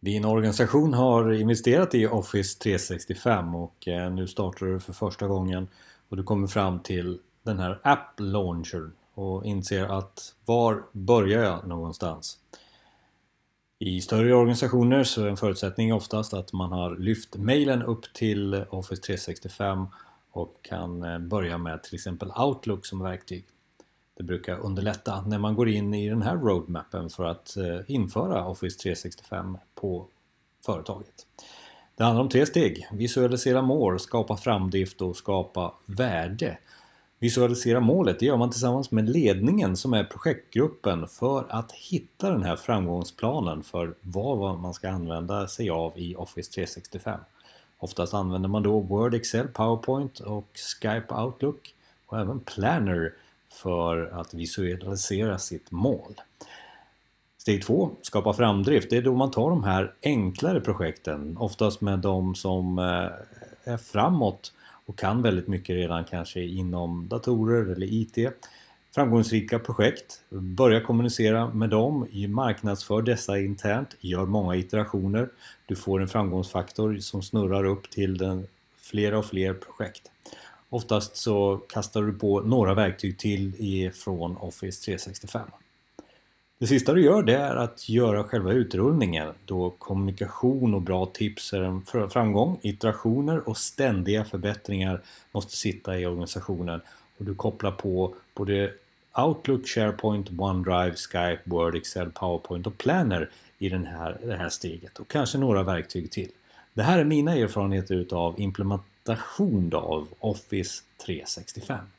Din organisation har investerat i Office 365 och eh, nu startar du för första gången och du kommer fram till den här App Launcher och inser att var börjar jag någonstans? I större organisationer så är en förutsättning oftast att man har lyft mejlen upp till Office 365 och kan eh, börja med till exempel Outlook som verktyg. Det brukar underlätta när man går in i den här roadmappen för att eh, införa Office 365 på företaget. Det handlar om tre steg. Visualisera mål, skapa framdrift och skapa värde. Visualisera målet, det gör man tillsammans med ledningen som är projektgruppen för att hitta den här framgångsplanen för vad man ska använda sig av i Office 365. Oftast använder man då Word, Excel, PowerPoint och Skype Outlook och även Planner för att visualisera sitt mål. Steg två, skapa framdrift. Det är då man tar de här enklare projekten, oftast med de som eh, är framåt och kan väldigt mycket redan kanske inom datorer eller IT. Framgångsrika projekt, börja kommunicera med dem, marknadsför dessa internt, gör många iterationer. Du får en framgångsfaktor som snurrar upp till den flera och fler projekt. Oftast så kastar du på några verktyg till från Office 365. Det sista du gör det är att göra själva utrullningen då kommunikation och bra tips är en framgång. Iterationer och ständiga förbättringar måste sitta i organisationen och du kopplar på både Outlook, SharePoint, OneDrive, Skype, Word, Excel, PowerPoint och Planner i den här, det här steget och kanske några verktyg till. Det här är mina erfarenheter utav implementation av Office 365.